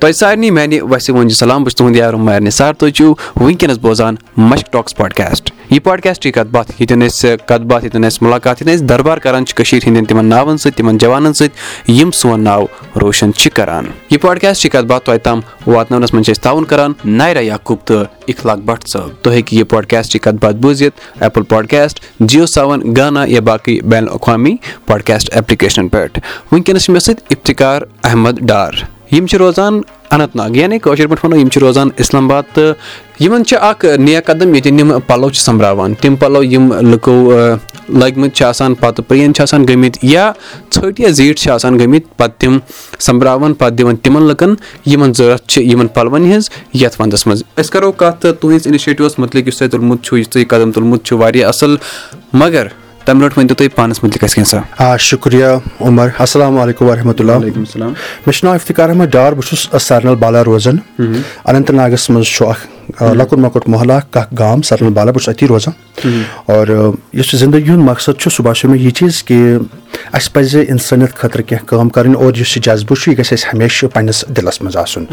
تۄہہِ سارنٕے میانہِ وسہِ ؤنۍ سلام بہٕ چھُس تُہُنٛد یار مارِ نثار تُہۍ چھِو وٕنکیٚنس بوزان مشک ٹاکس پاڈکاسٹ یہِ پاڈکاسٹٕچ کتھ باتھ ییٚتٮ۪ن أسۍ کتھ باتھ ییٚتٮ۪ن أسۍ مُلاقات ییٚتٮ۪ن أسۍ دربار کران چھِ کٔشیٖر ہٕنٛدٮ۪ن تِمن ناوَن سۭتۍ تِمن جوانن سۭتۍ یِم سون ناو روشن چھِ کران یہِ پاڈکاسٹٕچ کتھ باتھ تۄہہِ تام واتناونس منٛز چھِ أسۍ تعاوُن کران نایرا یعقوٗب تہٕ اخلاق بٹ صٲب تُہۍ ہیٚکِو یہِ پاڈکاسٹٕچ کتھ باتھ بوٗزِتھ ایپل پاڈکاسٹ جیو سیون گانا یا باقٕے بین الاقوامی پاڈکاسٹ ایپلِکیشنن پٮ۪ٹھ وٕنکیٚنس چھِ مےٚ سۭتۍ افتِخار احمد ڈار یِم چھِ روزان اننت ناگ یعنی کٲشِر پٲٹھۍ وَنو یِم چھِ روزان اِسلام آباد تہٕ یِمن چھِ اکھ نیک قدم ییٚتٮ۪ن یِم پَلو چھِ سۄمبراوان تِم پَلو یِم لُکو لٲگمٕتۍ چھِ آسان پَتہٕ پرٲنۍ چھِ آسان گٔمٕتۍ یا ژھٔٹۍ یا زیٖٹھ چھِ آسان گٔمٕتۍ پَتہٕ تِم سۄمبراوان پَتہٕ دِوان تِمن لُکن یِمن ضوٚرتھ چھِ یِمن پَلوَن ہِنٛز یَتھ وَندَس منٛز أسۍ کَرو کَتھ تُہٕنٛدِس اِنِشیٹِوَس مُتعلِق یُس تۄہہِ تُلمُت چھُ یُس تۄہہِ قدم تُلمُت چھُ واریاہ اَصٕل مگر تَمہِ برونٛٹھ ؤنۍ تو تُہۍ پانَس مُتعلِق اَسہِ کینٛژھا آ شُکرِیا عمر السلام علیکُم ورحمتہ اللہ وعلیکُم السلام مےٚ چھُ ناو افتِخار احمد ڈار بہٕ چھُس سارنل بالا روزان اننت ناگس منٛز چھُ اکھ لۄکُٹ مۄکُٹ محلہ اکھ گام سارنل بالا بہٕ چھُس اَتی روزان اور یُس زندگی ہُنٛد مقصد چھُ سُہ باسیٚو مےٚ یہِ چیٖز کہِ اَسہِ پَزِ اِنسٲنیت خٲطرٕ کینٛہہ کٲم کَرٕنۍ اور یُس یہِ جذبہٕ چھُ یہِ گژھِ اَسہِ ہمیشہِ پنٕنِس دِلس منٛز آسُن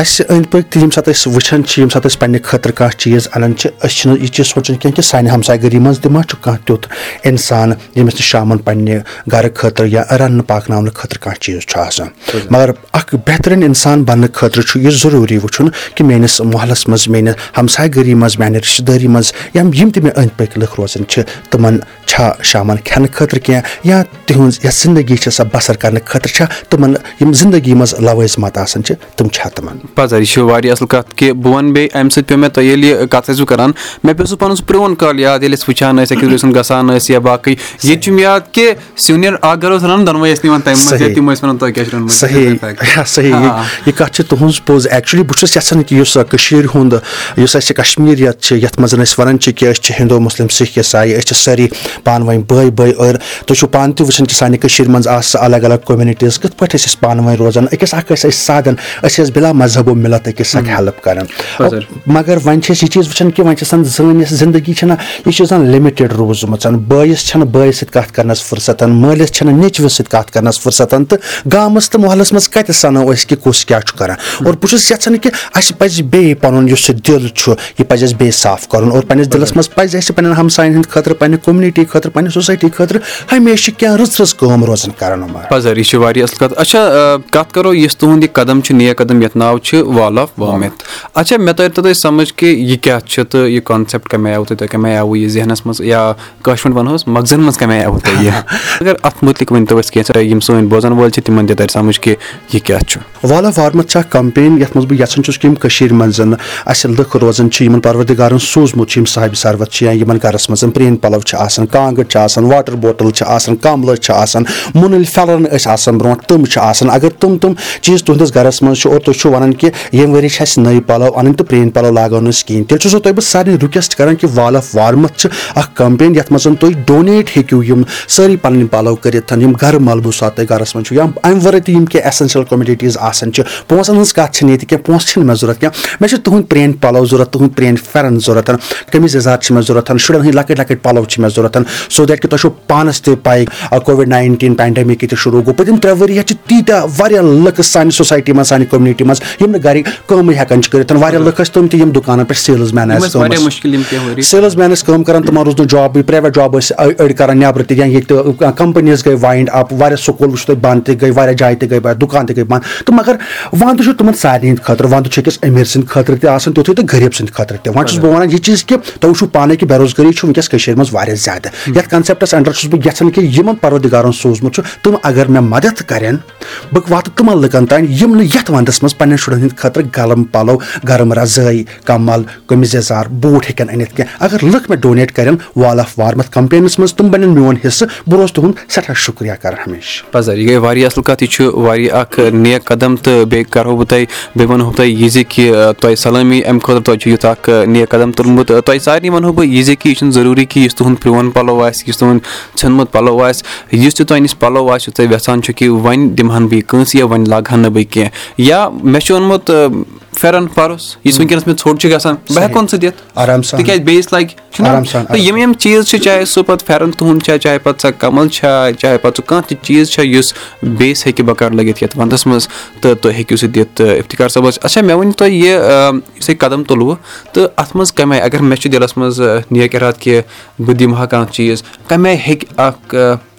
اَسہِ أنٛدۍ پٔکۍ تہِ ییٚمہِ ساتہٕ أسۍ وٕچھان چھِ ییٚمہِ ساتہٕ أسۍ پنٕنہِ خٲطرٕ کانٛہہ چیٖز اَنان چھِ أسۍ چھِنہٕ یہِ چیٖز سونٛچان کینٛہہ کہِ سانہِ ہمساے گٔری منٛز تہِ ما چھُ کانٛہہ تیُتھ اِنسان ییٚمِس نہٕ شامَن پنٕنہِ گرٕ خٲطرٕ یا رَننہٕ پاکناونہٕ خٲطرٕ کانٛہہ چیٖز چھُ آسان۔ مگر اکھ بہتریٖن اِنسان بَننہٕ خٲطرٕ چھُ یہِ ضروٗری وٕچھُن کہِ میٲنِس محلَس منٛز میانہِ ہمساے گٔری منٛز میانہِ رِشتہٕ دٲری منٛز یا یِم تہِ مےٚ أنٛدۍ پٔکۍ لٕکھ روزان چھِ تِمن چھا شامَن کھٮ۪نہٕ خٲطرٕ کینٛہہ یا تِہٕنٛز یۄس زندگی چھِ سۄ بَسر کرنہٕ خٲطرٕ چھا تِمن یِم زندگی منٛز لوٲزمات آسان چھِ تِم چھا تِمن پَزر یہِ چھِ واریاہ اَصٕل کَتھ کہِ بہٕ وَنہٕ بیٚیہِ اَمہِ سۭتۍ پیٚو مےٚ تۄہہِ ییٚلہِ یہِ کَتھ ٲسوٕ کَران۔ مےٚ پیوٚو سُہ پَنُن سُہ پرٛون کال یاد ییٚلہِ أسۍ وٕچھان ٲسۍ أکِس گژھُن گژھان ٲسۍ یا باقٕے ییٚتہِ چھُم یاد کہِ سیٖنیر اکھ گرٕ اوس رَنان دۄنوَے ٲسۍ نِوان تَمہِ منٛز تِم ٲسۍ وَنان تۄہہِ کیاہ چھُ صحیح۔ صحیح۔ یہِ کَتھ چھِ تُہنٛز پوٚز۔ ایٚکچُؤلی بہٕ چھُس یَژھان کہِ یُس کٔشیٖر ہُنٛد یُس اَسہِ کشمیٖریت چھِ یَتھ منٛز أسۍ وَنان چھِ کہِ أسۍ چھِ ہِندوٗ مُسلِم سِکھ عیٖسایی أسۍ چھِ سٲری پانہٕ ؤنۍ بٲے بٲے اور تُہۍ چھِو پانہٕ تہِ وٕچھان کہِ سانہِ کٔشیٖر منٛز آسہٕ الگ الگ کومنِٹیٖز کِتھ پٲٹھۍ ٲسۍ أسۍ پانہٕ ؤنۍ روزان أکِس اکھ ٲسۍ أسۍ سادن أسۍ ٲسۍ بِلا مذہبو مِلت أکِس اکھ ہیٚلٕپ کران مگر وۄنۍ چھِ أسۍ یہِ چیٖز وٕچھان کہِ وۄنۍ چھِ آسان سٲنۍ یۄس زندگی چھےٚ یہِ چھِ آسان لِمِٹِڈ روٗزمٕژ بٲیِس چھنہٕ بٲیِس سۭتۍ کَتھ کَرنَس فُرصتن مٲلِس چھنہٕ نیٚچوِس سۭتۍ کَتھ کَرنَس فُرصتن تہٕ گامَس تہٕ محلَس منٛز کَتہِ سَنو أسۍ کہِ کُس کیاہ چھُ کران؟ اور بہٕ چھُس یَژھان کہِ اَسہِ پَزِ بیٚیہِ پَنُن یُس یہِ دِل چھُ یہِ پَزِ اَسہِ بیٚیہِ صاف کَرُن اور پَنٕنِس دِلَس منٛز پَزِ اَسہِ پَنٕنٮ۪ن ہمساین ہٕنٛدِ خٲطرٕ پَنٕنہِ کوٚمنِٹی خٲطرٕ پَنٕنہِ سوسایٹی خٲطرٕ ہمیشہٕ کینٛہہ رٕژ رٕژ کٲم روزان کران پَزر یہِ چھِ واریاہ اَصٕل کَتھ. اچھا کَتھ کَرو یُس تُہُنٛد یہِ قدم چھُ نیک قدم یَتھ ناو چھُ وال آف وامِت اچھا مےٚ تَرِ تو تۄہہِ سَمجھ کہِ یہِ کیاہ چھُ تہٕ یہِ کانسیپٹ کَمہِ آیہِ آوُ تۄہہِ تۄہہِ کَمہِ آیہِ آوُ یہِ ذہنَس منٛز یا کٲشِر پٲٹھۍ وَنہوس مغزن منٛز کَمہِ آیہِ آوُ تۄہہِ یہِ؟ اَگر اَتھ مُتعلِق ؤنۍ تو أسۍ کینٛژھا یِم سٲنۍ بوزَن وٲلۍ چھِ تِمن تہِ تَرِ سَمجھ کہِ یہِ کیاہ چھُ. وال آف وارمَت چھِ اکھ کَمپین یَتھ منٛز بہٕ یَژھان چھُس کہِ یِم کٔشیٖر منٛز اَسہِ لُکھ روزان چھِ یِمن پروردِگارَن سوٗزمُت چھُ یِم صاحبہِ سَروَت چھِ یا یِمن گرَس منٛز پرٲنۍ پَلو چھِ آسان کانٛگٕر چھِ آسان واٹر بوٹل چھِ آسان کَملہٕ چھِ آسان مُنٕلۍ پھیٚلن ٲسۍ آسان برونٛٹھ تِم چھِ آسان۔ اَگر تِم تِم چیٖز تُہنٛدِس گرَس منٛز چھِ اور تُہۍ چھِو وَنان کہِ ییٚمہِ ؤری چھِ اَسہِ نٔے پَلو اَنٕنۍ تہٕ پرٲنۍ پَلو لاگو نہٕ أسۍ کِہینۍ تیٚلہِ چھُسو تۄہہِ بہٕ سارنٕے رِکویسٹ کران کہِ وال آف وارمَتھ چھِ اکھ کَمپین یَتھ منٛز تُہۍ ڈونیٹ ہیٚکِو یِم سٲری پَنٕنۍ پَلو کٔرِتھ یِم گرٕ ساتہٕ تۄہہِ گرَس منٛز چھُ یا اَمہِ وَرٲے تہِ یِم کینٛہہ ایٚسینشَل کومنِٹیٖز آسان چھِ پونٛسَن ہٕنٛز کَتھ چھِنہٕ ییٚتہِ کینٛہہ پونٛسہٕ چھِنہٕ مےٚ ضوٚرَتھ کینٛہہ مےٚ چھِ تُہُنٛد پرٛٲنۍ پَلو ضوٚرَتھ تُہُنٛد پرٛٲنۍ پھیرَن ضوٚرَتھ قمیٖض یَزار چھِ مےٚ ضوٚرَتھ شُرٮ۪ن ہٕنٛدۍ لۄکٕٹۍ لۄکٕٹۍ پَلو چھِ مےٚ ضوٚرَتھ سو دیٹ کہِ تۄہہِ چھو پانَس تہِ پاے کووِڈ ناینٹیٖن پینڈمِک ییٚتہِ شروٗع گوٚو پٔتِم ترٛےٚ ؤری چھِ تیٖتیاہ واریاہ لُکھ سانہِ سوسایٹی منٛز سانہِ کوٚمنِٹی منٛز یِم نہٕ گرِ کٲمٕے ہٮ۪کان چھِ کٔرِتھ واریاہ لُکھ ٲسۍ تِم تہِ یِم دُکانن پٮ۪ٹھ سیلٕز مین ٲسۍ سیلٕز مین ٲسۍ کٲم کران تِمن روٗز نہٕ جابٕے پریویٹ جاب ٲسۍ أڑۍ کران نیبرٕ تہِ یا ییٚتہِ کَمپٔنیٖز گٔے وایِنڈ اَپ واریاہ سکوٗل وٕچھو تُہۍ بنٛد تہِ گٔے واریاہ جایہِ تہِ گٔے دُکان تہِ گٔے بنٛد۔ تہٕ مگر وَندٕ چھُ تِمن سارنٕے ہٕنٛدِ خٲطرٕ وَندٕ چھُ أکِس أمیٖر سٕنٛدِ خٲطرٕ تہِ آسان تیُتھُے تہٕ غریٖب سٕنٛدِ خٲطرٕ تہِ۔ وۄنۍ چھُس بہٕ وَنان یہِ چیٖز کہِ تُہۍ وٕچھِو پانے کہِ بے روزگٲری چھِ وٕنکیٚس کٔشیٖر منٛز واریاہ زیادٕ۔ یَتھ کَنسیپٹَس اَنڈَر چھُس بہٕ یَژھان کہِ یِمن پَروردِگارَن سوٗزمُت چھُ تِم اگر مےٚ مدد کَرن بہٕ واتہٕ تِمن لُکن تانۍ یِم نہٕ یَتھ وَندَس منٛز پَنٕنٮ۪ن شُرٮ۪ن ہٕنٛدِ خٲطرٕ گرم پَلو گرم رَزٲے کَمل قمیٖض یَزار بوٗٹھ ہیٚکن أنِتھ کینٛہہ۔ اگر لُکھ مےٚ ڈونیٹ کَرن وال آف وارمَتھ کَمپینَس منٛز تِم بَنن میون حِصہٕ۔ بہٕ روزٕ تُہُنٛد سٮ۪ٹھاہ شُکرِیا کران ہمیشہٕ۔ پَزر یہِ گٔے واریاہ اَصٕل کَتھ یہِ چھُ واریاہ اکھ نیک قدم تہٕ بیٚیہِ کَرہو بہٕ تۄہہِ بیٚیہِ وَنہو تۄہہِ یہِ زِ کہِ تۄہہِ سَلٲمی اَمہِ خٲطرٕ تۄہہِ چھُ یُتھ اکھ نیک قدم تُلمُت۔ تۄہہِ سارنٕے وَنہو بہٕ یہِ زِ کہِ یہِ چھُنہٕ ضروٗری کہِ یُس تُہُنٛد پرون پَلو آسہِ یُس تُہُنٛد ژھیوٚنمُت پَلو آسہِ یُس تہِ تۄہہِ نِش پَلو آسہِ یُس تُہۍ یژھان چھِو کہِ وۄنۍ دِمہٕ ہن بہٕ یہِ کٲنٛسہِ یا وۄنۍ لاگہٕ ہن نہٕ بہٕ کینٛہہ یا مےٚ چھُ اوٚنمُت پھیرن پَرُس یُس وٕنکیٚنَس مےٚ ژھوٚٹ چھُ گژھان بہٕ ہٮ۪کہٕ ہوٚن سُہ دِتھ۔ آرام سان۔ تِکیازِ بیٚیِس لَگہِ تہٕ یِم یِم چیٖز چھِ چاہے سُہ پَتہٕ پھیرن تُہُنٛد چھا چاہے پَتہٕ سۄ کَمَل چھا چاہے پَتہٕ سُہ کانٛہہ تہِ چیٖز چھا یُس بیٚیِس ہیٚکہِ بَکار لٔگِتھ یَتھ وَندَس منٛز تہٕ تُہۍ ہیٚکِو سُہ دِتھ تہٕ اِفتِخار صٲبَس۔ اچھا مےٚ ؤنِو تُہۍ یہِ یُس تۄہہِ قدم تُلوٕ تہٕ اَتھ منٛز کَمہِ آیہِ اگر مےٚ چھُ دِلَس منٛز نیک اِرادٕ کہِ بہٕ دِمہٕ ہا کانٛہہ چیٖز کَمہِ آیہِ ہیٚکہِ اکھ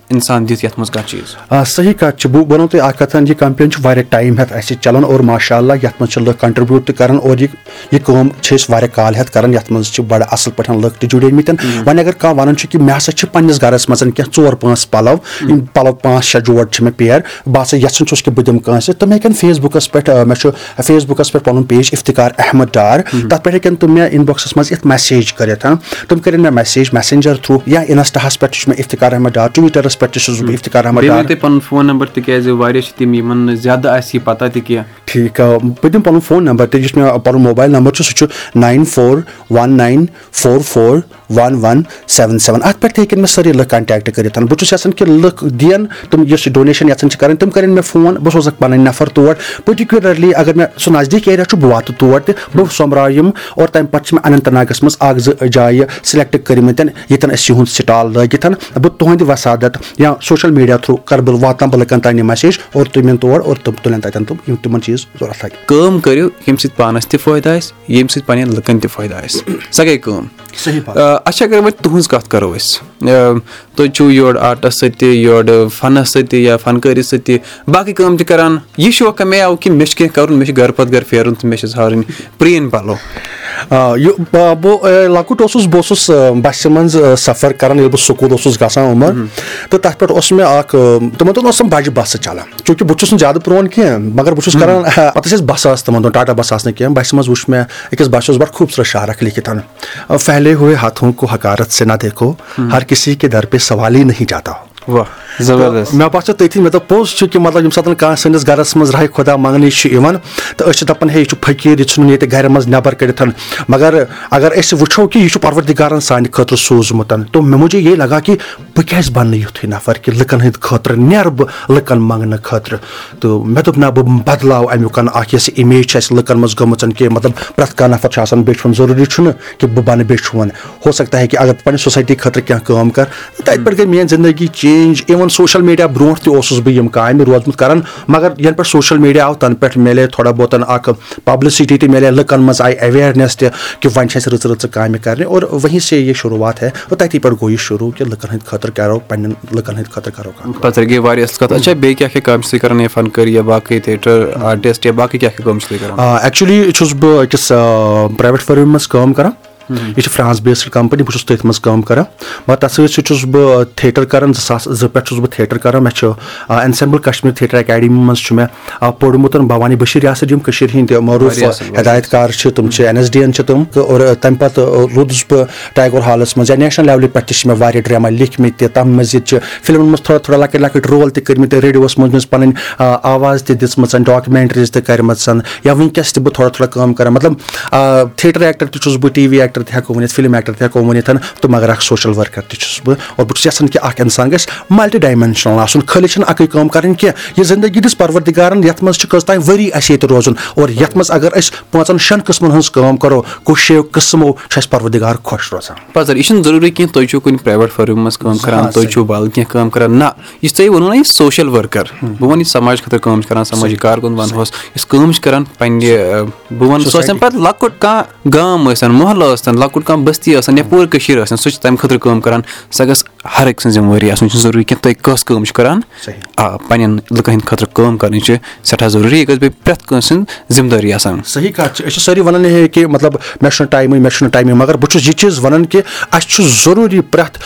اِنسان دِتھ یَتھ منٛز کانٛہہ چیٖز۔ صحیح کَتھ چھِ بہٕ وَنو تۄہہِ اکھ کَتھ یہِ کَمپین چھِ واریاہ ٹایم ہٮ۪تھ اَسہِ چلان اور ماشاء اللہ یَتھ منٛز چھِ لُکھ کَنٹربیوٗٹ تہِ کران اور یہِ یہِ کٲم چھِ أسۍ واریاہ کال ہٮ۪تھ کران یَتھ منٛز چھِ بَڑٕ اَصٕل پٲٹھۍ لُکھ تہِ جُڑیمٕتۍ وۄنۍ اگر کانٛہہ وَنان چھُ کہِ مےٚ ہسا چھِ پَنٕنِس گرس منٛز کیٚنٛہہ ژور پانٛژھ پَلو یِم پَلو پانٛژھ شےٚ جوڑ چھِ مےٚ پیر بہٕ ہسا یَژھان چھُس کہِ بہٕ دِمہٕ کٲنٛسہِ تِم ہیٚکن فیس بُکَس پٮ۪ٹھ مےٚ چھُ فیس بُکَس پٮ۪ٹھ پَنُن پیج اِفتِخار احمد ڈار۔ تَتھ پٮ۪ٹھ ہیٚکن تِم مےٚ اِنباکسَس منٛز یِتھ میسیج کٔرِتھ۔ تِم کٔرِنۍ مےٚ میسیج میسنجر تھروٗ یا اِنسٹاہَس پٮ۪ٹھ تہِ چھُ مےٚ اِفتِخار احمد ڈار۔ ٹُوِٹرَس پٮ۪ٹھ تہِ چھُس بہٕ اِفتِخار احمد ڈار تۄہہِ پَنُن فون نمبر تِکیازِ واریاہ چھِ تِم یِمن نہٕ زیادٕ آسہِ یہِ پَتہ تہِ کینٛہہ ٹھیٖک بہٕ دِمہٕ پَنُن فون نمبر تہِ یُس مےٚ پَنُن موبایل نمبر چھُ سُہ چھُ nine four one nine four four one one seven seven اَتھ پٮ۪ٹھ تہِ ہیٚکن مےٚ سٲری لُکھ کَنٹیکٹ کٔرِتھ بہٕ چھُس یَژھان کہِ لُکھ دِیَن تِم یُس یہِ ڈونیشن یَژھان چھِ کَرٕنۍ تِم کَرن مےٚ فون بہٕ سوزَکھ پَنٕنۍ نفر تور پٔٹِکیوٗلرلی اگر مےٚ سُہ نزدیٖک ایریا چھُ بہٕ واتہٕ تور تہِ بہٕ سوٚمبراو یِم اور تَمہِ پَتہٕ چھِ مےٚ اننت ناگَس منٛز اکھ زٕ جایہِ سِلیکٹ کٔرمٕتۍ ییٚتٮ۪ن أسۍ یِہُنٛد سٹال لٲگِتھ بہٕ تُہنٛدِ وسادت یا سوشَل میٖڈیا تھروٗ کَرٕ بہٕ واتناو بہٕ لُکَن تانۍ یہِ میسیج اور تِم یِن تور اور تِم تُلن تَتٮ۪ن تِم یِم تِمن چیٖز ضوٚرتھ لَگہِ کٲم کٔرِو ییٚمہِ سۭتۍ پانَس تہِ فٲیدٕ آسہِ ییٚمہِ سۭتۍ پَنٕنٮ۪ن لُکَن تہِ فٲیدٕ آسہِ سۄ گٔے کٲم صحیح اچھا اگر وۄنۍ تُہنٛز کَتھ کَرو أسۍ تُہۍ چھِو یورٕ آرٹَس سۭتۍ تہِ یورٕ فَنَس سۭتۍ تہِ یا فَنکٲری سۭتۍ تہِ باقٕے کٲم تہِ کَران یہِ شوقہ مےٚ آو کہِ مےٚ چھُ کینٛہہ کَرُن مےٚ چھُ گرٕ پَتہٕ گرٕ پھیرُن تہٕ مےٚ چھِ ژھانٛڈٕنۍ پرٛٲنۍ پَلو بہٕ لۄکُٹ اوسُس بہٕ اوسُس بَسہِ منٛز سفر کران ییٚلہِ بہٕ سکوٗل اوسُس گژھان عمر تہٕ تَتھ پٮ۪ٹھ اوس مےٚ اکھ تِمن دۄہن ٲس تِم بَجہِ بَسہٕ چلان چوٗنٛکہِ بہٕ چھُس نہٕ زیادٕ پرون کینٛہہ مَگر بہٕ چھُس کران پَتہٕ ٲسۍ بَسہٕ آسہٕ تِمن دۄہن ٹاٹا بَس آسہٕ نہٕ کینٛہہ بَسہِ منٛز وٕچھ مےٚ أکِس بَسہِ اوس بَڑٕ خوٗبصوٗرت شعرکھ لیکھِتھ پھہلے ہوے ہاتھوں کو حکارت سے نہ دیکھو ہر کسی کے در پے سوال ہی مےٚ باسیٚو تٔتھی مےٚ دوٚپ پوٚز چھُ کہِ مطلب ییٚمہِ ساتہٕ کانٛہہ سٲنِس گرس منٛز راے خۄدا منٛگنہِ چھُ یِوان تہٕ أسۍ چھِ دَپان ہے یہِ چھُ فٔقیٖر یہِ ژھٕنُن ییٚتہِ گرِ منٛز نٮ۪بر کٔڑِتھ مگر اگر أسۍ وٕچھو کہِ یہِ چھُ پروردِگارن سانہِ خٲطرٕ سوٗزمُت تو مےٚ موٗجوٗب یہِ لگان کہِ بہٕ کیازِ بَننہٕ یِتھُے نفر کہِ لُکن ہٕنٛدِ خٲطرٕ نیرٕ بہٕ لُکن منٛگنہٕ خٲطرٕ تہٕ مےٚ دوٚپ نہ بہٕ بدلاو اَمیُک اکھ یۄس اِمیج چھِ اَسہِ لُکن منٛز گٔمٕژ کہِ مطلب پرٛٮ۪تھ کانٛہہ نفر چھُ آسان بیٚچھُن ضروٗری چھُنہٕ کہِ بہٕ بَنہٕ بیٚچھُن ہو سکتا ہے کہِ اگر بہٕ پَنٕنہِ سوسایٹی خٲطرٕ کینٛہہ کٲم کَرٕ تَتہِ پٮ۪ٹھ گٔے میٲنۍ زندگی چینٛج اِوٕن سوشَل میٖڈیا برونٛٹھ تہِ اوسُس بہٕ یِم کامہِ روزمُت کران مگر یَنہٕ پٮ۪ٹھ سوشَل میٖڈیا آو تَنہٕ پٮ۪ٹھ مِلے تھوڑا بہت اکھ پبلسٹی تہِ مِلے لُکن منٛز آیہِ ایویرنیس تہِ کہِ وۄنۍ چھِ اَسہِ رٕژٕ رٕژٕ کامہِ کَرنہِ اور وہیں سے یہِ شُروعات ہے اور تٔتی پٮ۪ٹھ گوٚو یہِ شروٗع کہِ لُکن ہٕنٛدِ خٲطرٕ کَرو پَنٕنٮ۪ن لُکن ہٕنٛدِ خٲطرٕ کَرو پَتہٕ گٔے واریاہ اَصٕل کَتھ اچھا بیٚیہِ کیاہ کیاہ کٲم چھِ تُہۍ کَران یا فَنکٲری یا باقٕے تھیٹر آرٹِسٹ یا باقٕے کیاہ کیاہ کٲم چھِ تُہۍ کَران ایٚکچُؤلی چھُس بہٕ أکِس پرٛایویٹ فٔرمہِ منٛز کٲم کران یہِ چھِ فرٛانٛس بیسٕڈ کَمپٔنی بہٕ چھُس تٔتھۍ منٛز کٲم کران۔ مگر تَتھ سۭتۍ سۭتۍ چھُس بہٕ تھیٹر کران زٕ ساس زٕ پٮ۪ٹھ چھُس بہٕ تھیٹر کران۔ مےٚ چھُ اینسیمبٕل کشمیٖر تھیٹر اکیڈمی منٛز چھُ مےٚ پوٚرمُت بھوانی بٔشیٖر رِیاست یِم کٔشیٖر ہِنٛدۍ معروٗف ہِدایت کار چھِ تِم چھِ این ایس ڈی این چھِ تِم تہٕ اور تَمہِ پَتہٕ روٗدُس بہٕ ٹایگور ہالَس منٛز یا نیشنَل لیولہِ پٮ۪ٹھ تہِ چھِ مےٚ واریاہ ڈرٛاما لیکھمٕتۍ تہِ تَمہِ مٔزیٖد چھِ فِلمَن منٛز تھوڑا تھوڑا لۄکٕٹۍ لۄکٕٹۍ رول تہِ کٔرمٕتۍ ریڈیوَس منٛز چھِ پَنٕنۍ آواز تہِ دِژمٕژ ڈاکمینٹریٖز تہِ کَرِمَژ۔ یا وٕنکیٚس تہِ بہٕ تھوڑا تھوڑا کٲم کَران۔ مطلب تھیٹر ایٚکٹر تہِ چھُس بہٕ ٹی وی ایٚکٹر تہِ ہٮ۪کو ؤنِتھ فِلم ایٚکٹر تہِ ہٮ۪کو ؤنِتھ تہٕ مگر اکھ سوشَل ؤرکَر تہِ چھُس بہٕ اور بہٕ چھُس یَژھان کہِ اکھ اِنسان گژھِ مَلٹی ڈایمینشنَل آسُن خٲلی چھِنہٕ اَکٕے کٲم کَرٕنۍ کینٛہہ یہِ زندگی دِژ پَروَردِگارَن یَتھ منٛز چھِ کٔژ تانۍ ؤری اَسہِ ییٚتہِ روزُن اور یَتھ منٛز اگر أسۍ پانٛژَن شٮ۪ن قٕسمَن ہٕنٛز کٲم کَرو کُشو قٕسمو چھُ اَسہِ پَروَردِگار خۄش روزان پَزر یہِ چھُنہٕ ضروٗری کینٛہہ تُہۍ چھِو کُنہِ پرٛایویٹ فٔرمہِ منٛز کٲم کَران تُہۍ چھِو بدل کینٛہہ کٲم کَران نہ یُس تۄہہِ ووٚنوُ نہ یہِ سوشَل ؤرکَر بہٕ وَنہٕ یہِ سماج خٲطرٕ کٲم چھِ کَران سماجی کارکُن وَنہوس یُس کٲم چھِ کَران پنٛنہِ بہٕ وَنہٕ سُہ ٲسِن پَتہٕ لۄکُٹ کانٛہہ گام ٲسۍتَن محلہٕ لۄکُٹ کانٛہہ بٔستی ٲسۍتَن یا پوٗرٕ کٔشیٖر ٲسۍتَن سُہ چھِ تَمہِ خٲطرٕ کٲم کَران۔ سۄ گٔژھ ہر أکۍ سٕنٛز ذِمہٕ وٲری آسٕنۍ چھُنہٕ ضروٗری کینٛہہ تُہۍ کۄس کٲم چھِ کَران آ پنٕنٮ۪ن لُکَن ہٕنٛدِ خٲطرٕ کٲم کَرٕنۍ چھِ سٮ۪ٹھاہ ضروٗری یہِ گژھِ بیٚیہِ پرٛٮ۪تھ کٲنٛسہِ ہٕنٛز ذِمہٕ دٲری آسان صحیح کَتھ چھِ أسۍ چھِ سٲری وَنان ہے کہِ مطلب مےٚ چھُنہٕ ٹایمٕے مےٚ چھُنہٕ ٹایمٕے مگر بہٕ چھُس یہِ چیٖز وَنان کہِ اَسہِ چھُ ضروٗری پرٛٮ۪تھ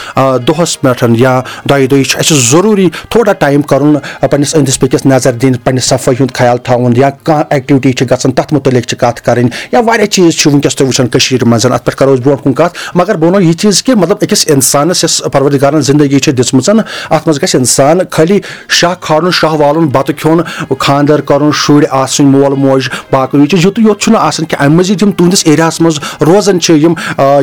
دۄہَس پٮ۪ٹھ یا دۄیہِ دۄہہِ چھُ اَسہِ ضروٗری تھوڑا ٹایم کَرُن پنٛنِس أنٛدِس پٔکِس نظر دِنۍ پنٛنہِ صفٲیی ہُنٛد خیال تھاوُن یا کانٛہہ ایٚکٹِوِٹی چھِ گژھان تَتھ مُتعلِق چھِ کَتھ کَرٕنۍ یا واریاہ چیٖز چھِ وٕنکیٚس تُہۍ وٕچھان کٔشیٖرِ منٛز اَتھ پٮ۪ٹھ کَرو أسۍ برونٛٹھ کُن کَتھ مگر بہٕ وَنو یہِ چیٖز کہِ مطلب أکِس اِنسانَس یۄس پَروَردِگار زندگی چھِ دِژمٕژ اَتھ منٛز گژھِ اِنسان خٲلی شاہ کھالُن شاہ والُن بَتہٕ کھیوٚن خاندر کَرُن شُرۍ آسٕنۍ مول موج باقٕے چیٖز یُتُے یوت چھُنہٕ آسان کہِ اَمہِ مٔزیٖد یِم تُہنٛدِس ایریاہَس منٛز روزان چھِ یِم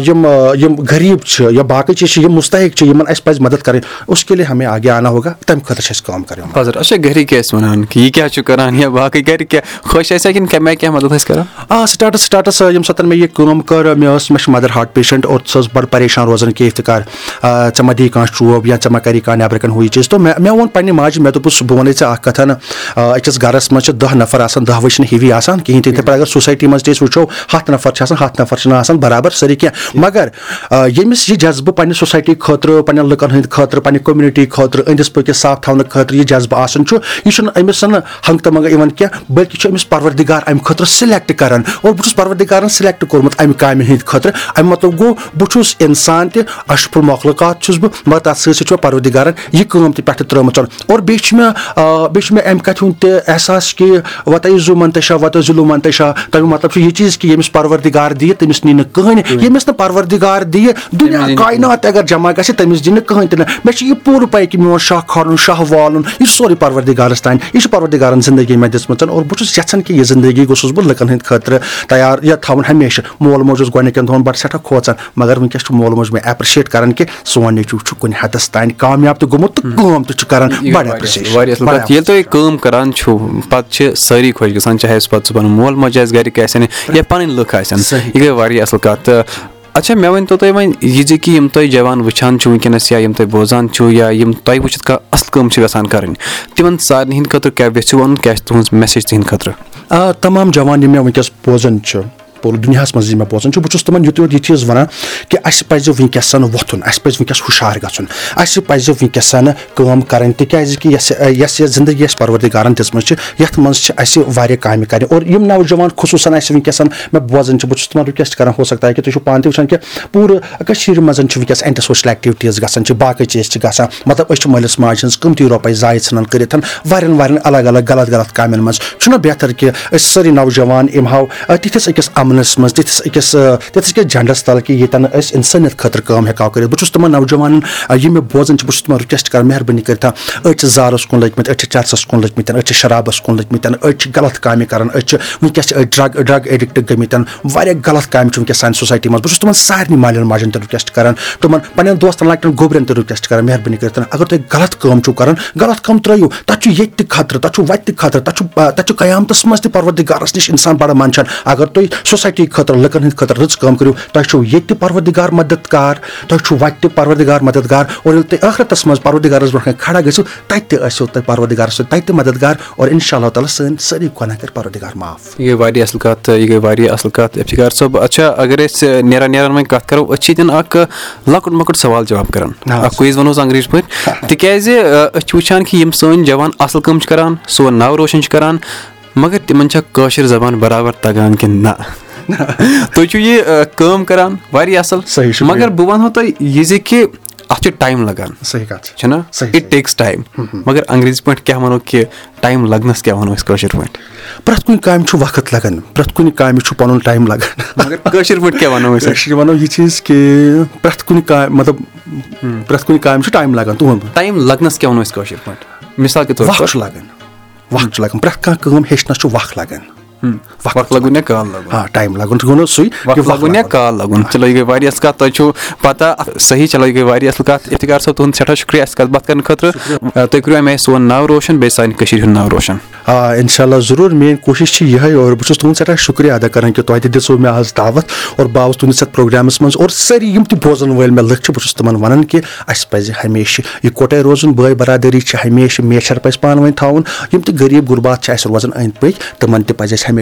یِم یِم غریٖب چھِ یا باقٕے چیٖز چھِ یِم مُستحق چھِ یِمن اَسہِ پَزِ مدد کَرٕنۍ اس کے لیے ہمیں آگے آنا ہوگا تَمہِ خٲطرٕ چھِ اَسہِ کٲم کَرٕنۍ حضرت اچھا گرِکۍ کیٛاہ ٲسۍ وَنان کہِ یہِ کیٛاہ چھُ کران یا باقٕے گرِ کیٛاہ خۄش ٲسیا کِنہٕ کیٛاہ مےٚ کیٛاہ مدد ٲسۍ کران آ سٹاٹس سٹاٹس ییٚمہِ ساتہٕ مےٚ یہِ کٲم کٔر مےٚ ٲس مےٚ چھِ مَدر ہاٹ پیشَنٹ اور سۄ ٲس بَڑٕ پریشان روزان کہِ اِفتِکار ژےٚ ما دی کانٛہہ چوب یا ژےٚ ما کَری کانٛہہ نٮ۪برٕ کَنۍ ہُہ یہِ چیٖز تہٕ مےٚ مےٚ ووٚن پَنٕنہِ ماجہِ مےٚ دوٚپُس بہٕ وَنَے ژےٚ اکھ کَتھ أکِس گرَس منٛز چھِ دہ نَفر آسان دہوے چھِنہٕ ہِوی آسان کِہینۍ تہِ یِتھٕے پٲٹھۍ اَگر سوسایٹی منٛز تہِ أسۍ وٕچھو ہَتھ نَفر چھِ آسان ہَتھ نَفر چھِنہٕ آسان برابر سٲری کینٛہہ مگر ییٚمِس یہِ جذبہٕ پَنٕنہِ سوسایٹی خٲطرٕ پَنٕنٮ۪ن لُکَن ہٕنٛدِ خٲطرٕ پَنٕنہِ کوٚمنِٹی خٲطرٕ أنٛدِس پٔکِس صاف تھاونہٕ خٲطرٕ یہِ جذبہٕ آسان چھُ یہِ چھُنہٕ أمِس ہنٛگہٕ تہٕ منٛگہٕ یِوان کینٛہہ بٔلکہِ چھُ أمِس پروردِگار اَمہِ خٲطرٕ سِلیکٹ کران اور بہٕ چھُس پروردِگارن سِلیکٹ کوٚرمُت اَمہِ کامہِ ہٕنٛدِ خٲطرٕ اَمہِ مطلب گوٚو بہٕ چھُس اِنسان تہِ اَشفُل مۄخلقات چھُس بہٕ مگر تَتھ سۭتۍ سۭتۍ چھُ مےٚ پروردِگارن یہِ کٲم تہِ پٮ۪ٹھٕ ترٲومٕژ اور بیٚیہِ چھِ مےٚ بیٚیہِ چھُ مےٚ اَمہِ کَتھِ ہُنٛد تہِ احساس کہِ وَتے زُ منتشا وَتہٕ ظُلوٗ منتشا تَمیُک مطلب چھُ یہِ چیٖز کہِ ییٚمِس پروردِگار دِیہِ تٔمِس نی نہٕ کٕہٕنۍ ییٚمِس نہٕ پروردِگار دِیہِ دُنیا کاینات تہِ اگر جمع گژھِ تٔمِس دِی نہٕ کٕہٕنۍ تہِ نہٕ مےٚ چھِ یہِ پوٗرٕ پاے کہِ میون شاہ کھالُن شاہ والُن یہِ چھُ سورُے پروردِگارَس تانۍ یہِ چھُ پروردِگارَن زندگی مےٚ دِژمٕژ اور بہٕ چھُس یَژھان کہِ یہِ زندگی گوٚژھُس بہٕ لُکَن ہٕنٛدِ خٲطرٕ تیار یا تھاوُن ہمیشہِ مول موج اوس گۄڈنِکٮ۪ن دۄہَن بَڑٕ سٮ۪ٹھاہ کھوژان مگر وٕنکیٚس چھُ مول موج مےٚ ایپرِشیٹ کران کہِ سون نیٚچوٗ چھُ کُنہِ حدس تانۍ کامیاب تہِ گوٚمُت تہٕ کٲم تہِ چھُ کران ییٚلہِ تُہۍ کٲم کران چھِو پَتہٕ چھِ سٲری خۄش گژھان چاہے سُہ پَتہٕ سُہ پَنُن مول موج آسہِ گرِکۍ آسن یا پَنٕنۍ لُکھ آسن یہِ گٔے واریاہ اَصٕل کَتھ تہٕ اچھا مےٚ ؤنۍتو تُہۍ وۄنۍ یہِ زِ کہِ یِم تُہۍ جوان وٕچھان چھِو وٕنکیٚنَس یا یِم تُہۍ بوزان چھِو یا یِم تۄہہِ وٕچھِتھ کانٛہہ اَصٕل کٲم چھِ یَژھان کَرٕنۍ تِمن سارنٕے ہِنٛدِ خٲطرٕ کیاہ یژھِو وَنُن کیاہ چھِ تُہٕنٛز میسیج تِہِنٛدِ خٲطرٕ آ تمام جوان یِم مےٚ وٕنکیٚس بوزان چھِ پوٗرٕ دُنیاہَس منٛز یہِ مےٚ بوزان چھُ بہٕ چھُس تِمن یُتُے یوت یہِ چیٖز وَنان کہِ اَسہِ پَزِ وٕنکیٚسن وۄتھُن اَسہِ پَزِ وٕنکیٚس ہُشار گژھُن اَسہِ پَزِ وٕنکیٚسن کٲم کَرٕنۍ تِکیازِ کہِ یۄس یۄس یہِ زندگی اَسہِ پروردِگارن دِژمٕژ چھِ یَتھ منٛز چھِ اَسہِ واریاہ کامہِ کَرِ اور یِم نوجوان خصوٗصن اَسہِ وٕنکیٚسن مےٚ بوزان چھِ بہٕ چھُس تِمن رِکویسٹ کران ہو سکتا ہے کہِ تُہۍ چھِو پانہٕ تہِ وٕچھان کہِ پوٗرٕ کٔشیٖر منٛز چھِ وٕنکیٚس اینٹی سوشَل ایکٹِوِٹیٖز گژھان چھِ باقٕے چیٖز چھِ گژھان مطلب أسۍ چھِ مٲلِس ماجہِ ہٕنٛز قۭمتی رۄپے زایہِ ژھٕنان کٔرِتھ واریاہن واریاہن الگ الگ غلط غلط کامٮ۪ن منٛز چھُنہ بہتر کہِ أسۍ سٲری نوجوان یِم ہاو تِتھِس أکِس منٛز تِتھِس أکِس تِتھِس کِس جَنڈَس تَل کہِ ییٚتٮ۪ن أسۍ اِنسٲنیت خٲطرٕ کٲم ہٮ۪کہٕ ہاو کٔرِتھ بہٕ چھُس تِمن نوجوانن یِم مےٚ بوزان چھِ بہٕ چھُس تِمن رِکویسٹ کران مہربٲنی کٔرِتھ أڑۍ چھِ زارَس کُن لٔگۍ مٕتۍ أڑۍ چھِ چرسَس کُن لٔگۍ مٕتۍ أڑۍ چھِ شرابَس کُن لٔگۍ مٕتۍ أڑۍ چھِ غلط کامہِ کران أڑۍ چھِ وٕنکیٚس چھِ أڑۍ ڈرٛگ ڈرٛگ ایڈِکٹ گٔمٕتۍ واریاہ غلط کامہِ چھِ وٕنکیٚس سانہِ سوسایٹی منٛز بہٕ چھُس تِمن سارنٕے مالٮ۪ن ماجٮ۪ن تہِ رِکویسٹ کران تِمن پَنٕنٮ۪ن دوستن لۄکٹٮ۪ن گوٚبرٮ۪ن تہِ رِکویسٹ کران مہربٲنی کٔرِتھ اَگر تُہۍ غلط کٲم چھِو کران غلط کٲم ترٲیِو تَتھ چھُ ییٚتہِ تہِ خطرٕ تَتھ چھُ وَتہِ تہِ خطرٕ تَتھ چھُ تَتھ چھُ قیامتَس منٛز تہِ پروردِگارَس نِش اِنسان بَڑٕ منٛدچھان اَگر تُہۍ خٲطرٕ لُکن ہٕنٛدِ خٲطرٕ رٕژ کٲم کٔرِو۔ تۄہہِ چھُو ییٚتہِ تہِ پروردِگار مددگار تۄہہِ چھُو وَتہِ تہِ پروردِگار مددگار اور ییٚلہِ تُہۍ ٲخرتَس منٛز پروردِگارَس برونٛہہ کَنۍ کھڑا گٔژھِو تَتہِ تہِ ٲسِو تُہۍ پروردِگار سۭتۍ تَتہِ تہِ مددگار اور اِنشاء اللہ تعالیٰ سٲنۍ سٲری گۄناہ کَرِ پروردِگار معاف۔ یہِ گٔے واریاہ اَصٕل کَتھ یہِ گٔے واریاہ اَصٕل کَتھ اِفتِخار صٲب اچھا اَگر أسۍ نیران نیران وۄنۍ کَتھ کَرو أسۍ چھِ ییٚتٮ۪ن اکھ لۄکُٹ مۄکُٹ سوال جواب کران۔ اکھ کُیِز وَنو أسۍ انگریٖزۍ پٲٹھۍ۔ تِکیازِ أسۍ چھِ وٕچھان کہِ یِم سٲنۍ جوان اَصٕل کٲم چھِ کران سون ناو روشَن چھِ کران مَگر تِمن چھا کٲشِر زَبان برابر تَگان کِنہٕ نہ تُہۍ چھِو یہِ کٲم کران واریاہ اَصٕل مَگر بہٕ وَنہو تۄہہِ یہِ زِ کہِ اَتھ چھُ ٹایم لگان۔ صحیح کَتھ چھُنہ اِٹ ٹیکٕس ٹایم مَگر انگریٖزی پٲٹھۍ کیاہ وَنو کہِ ٹایم لگنَس کیاہ وَنو أسۍ کٲشِر پٲٹھۍ؟ پرٮ۪تھ کُنہِ کامہِ چھُ وقت لگان پرٮ۪تھ کُنہِ کامہِ چھُ پَنُن ٹایم لگان۔ کٲشِر پٲٹھۍ کیاہ وَنو أسۍ؟ وَنو یہِ چیٖز کہِ پرٮ۪تھ کُنہِ کامہِ مطلب پرٮ۪تھ کُنہِ کامہِ چھُ ٹایم لگان تُہُنٛد۔ ٹایم لگنَس کیاہ وَنو أسۍ کٲشِر پٲٹھۍ؟ مِثال کے طور وق چھُ لگان وق چھُ لگان۔ پرٮ۪تھ کانٛہہ کٲم ہیٚچھنَس چھُ وق لگان وقت لگُن یا کال لگُن آ ٹایم لگُن گوٚو نہٕ سُے وقت لگُن یا کال لگُن چلو یہِ گٔے واریاہ اَصٕل کَتھ تۄہہِ چھُو پَتہ صحیح چلو یہِ گٔے واریاہ اَصٕل کَتھ اِفتِخار صٲب تُہُنٛد سٮ۪ٹھاہ شُکریہ اَسہِ کَتھ باتھ کَرنہٕ خٲطرٕ تُہۍ کٔرِو اَمہِ آیہِ سون ناو روشَن بیٚیہِ سانہِ کٔشیٖرِ ہُنٛد ناو روشَن آ اِنشاء اللہ ضروٗر میٲنۍ کوٗشِش چھِ یِہے اور بہٕ چھُس تُہُنٛد سٮ۪ٹھاہ شُکریہ ادا کران کہِ تۄہہِ تہِ دِژوٕ مےٚ آز دعوت اور بہٕ آوُس تُہٕنٛدِس یَتھ پروگرامَس منٛز اور سٲری یِم تہِ بوزَن وٲلۍ مےٚ لٕکھ چھِ بہٕ چھُس تِمن وَنان کہِ اَسہِ پَزِ ہمیشہِ یِکوَٹَے روزُن بٲے بَرادٔری چھِ ہمیشہِ میچھر پَزِ پانہٕ ؤنۍ تھاوُن یِم تہِ غریٖب غُربات چھِ اَسہِ روزان أنٛدۍ پٔکۍ تِمن تہِ پَزِ اَسہِ ہمیشہِ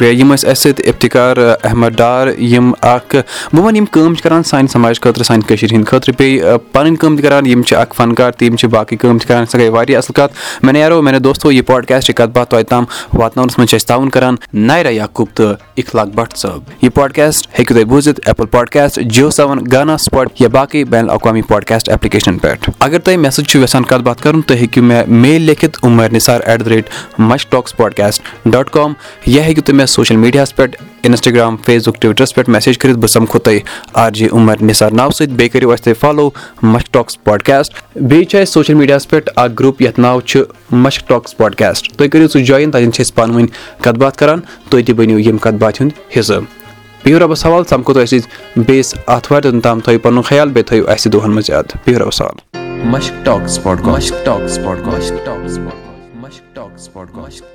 یِم ٲسۍ اَسہِ سۭتۍ اِفتِخار احمد ڈار یِم اکھ بہٕ وَنہٕ یِم کٲم چھِ کران سانہِ سماج خٲطرٕ سانہِ کٔشیٖر ہِنٛدِ خٲطرٕ۔ بیٚیہِ پَنٕنۍ کٲم تہِ کران یِم چھِ اکھ فنکار تہٕ یِم چھِ باقٕے کٲم تہِ کران۔ سۄ گٔے واریاہ اَصٕل کَتھ۔ مےٚ نیرو مےٚ دوستو یہِ پاڈکاسٹ کَتھ باتھ توتہِ تام واتناونَس منٛز چھِ أسۍ تعاوُن کران نایرا یعقوٗب تہٕ اِخلاق بٹ صٲب۔ یہِ پاڈکاسٹ ہیٚکِو تُہۍ بوٗزِتھ ایپٕل پاڈکاسٹ جیو گانا سُپاٹ یا باقٕے بین الاقوامی پاڈکاسٹ ایپلِکیشن پؠٹھ اگر تۄہہِ چھُو کَتھ باتھ کَرُن تُہۍ ہیٚکِو مےٚ میل لیکھِتھ Umar Nisar at the rate Mushk talks podcast dot com یا ہیٚکِو تُہۍ مےٚ سوشَل میٖڈیاہَس پؠٹھ اِنسٹاگرام فیس بُک ٹُوِٹرس پٮ۪ٹھ میسیج کٔرِتھ بہٕ سَمکھو تۄہہِ آر جے عمر نثار ناو سۭتۍ بیٚیہِ کٔرِو اَسہِ تُہۍ فالو مشک ٹاکٕس پاڈکاسٹ بیٚیہِ چھِ اَسہِ سوشَل میٖڈیاہَس پٮ۪ٹھ اکھ گرُپ یَتھ ناو چھُ مشک ٹاکٕس پاڈکاسٹ تُہۍ کٔرِو سُہ جویِن تَتٮ۪ن چھِ أسۍ پانہٕ ؤنۍ کَتھ باتھ کران تُہۍ تہِ بٔنِو ییٚمہِ کَتھ باتھِ ہُنٛد حِصہٕ۔ بِہِو رۄبَس حوالہٕ سَمکھو تۄہہِ سۭتۍ بیٚیِس آتھوارِ دۄہن تام تھٲیِو پَنُن خیال بیٚیہِ تھٲیِو اَسہِ دۄہَن منٛز یاد۔ بِہِو رۄبَس حوالہٕ Mushk talks podcast Mushk talks podcast Mushk talks podcast Mushk talks podcast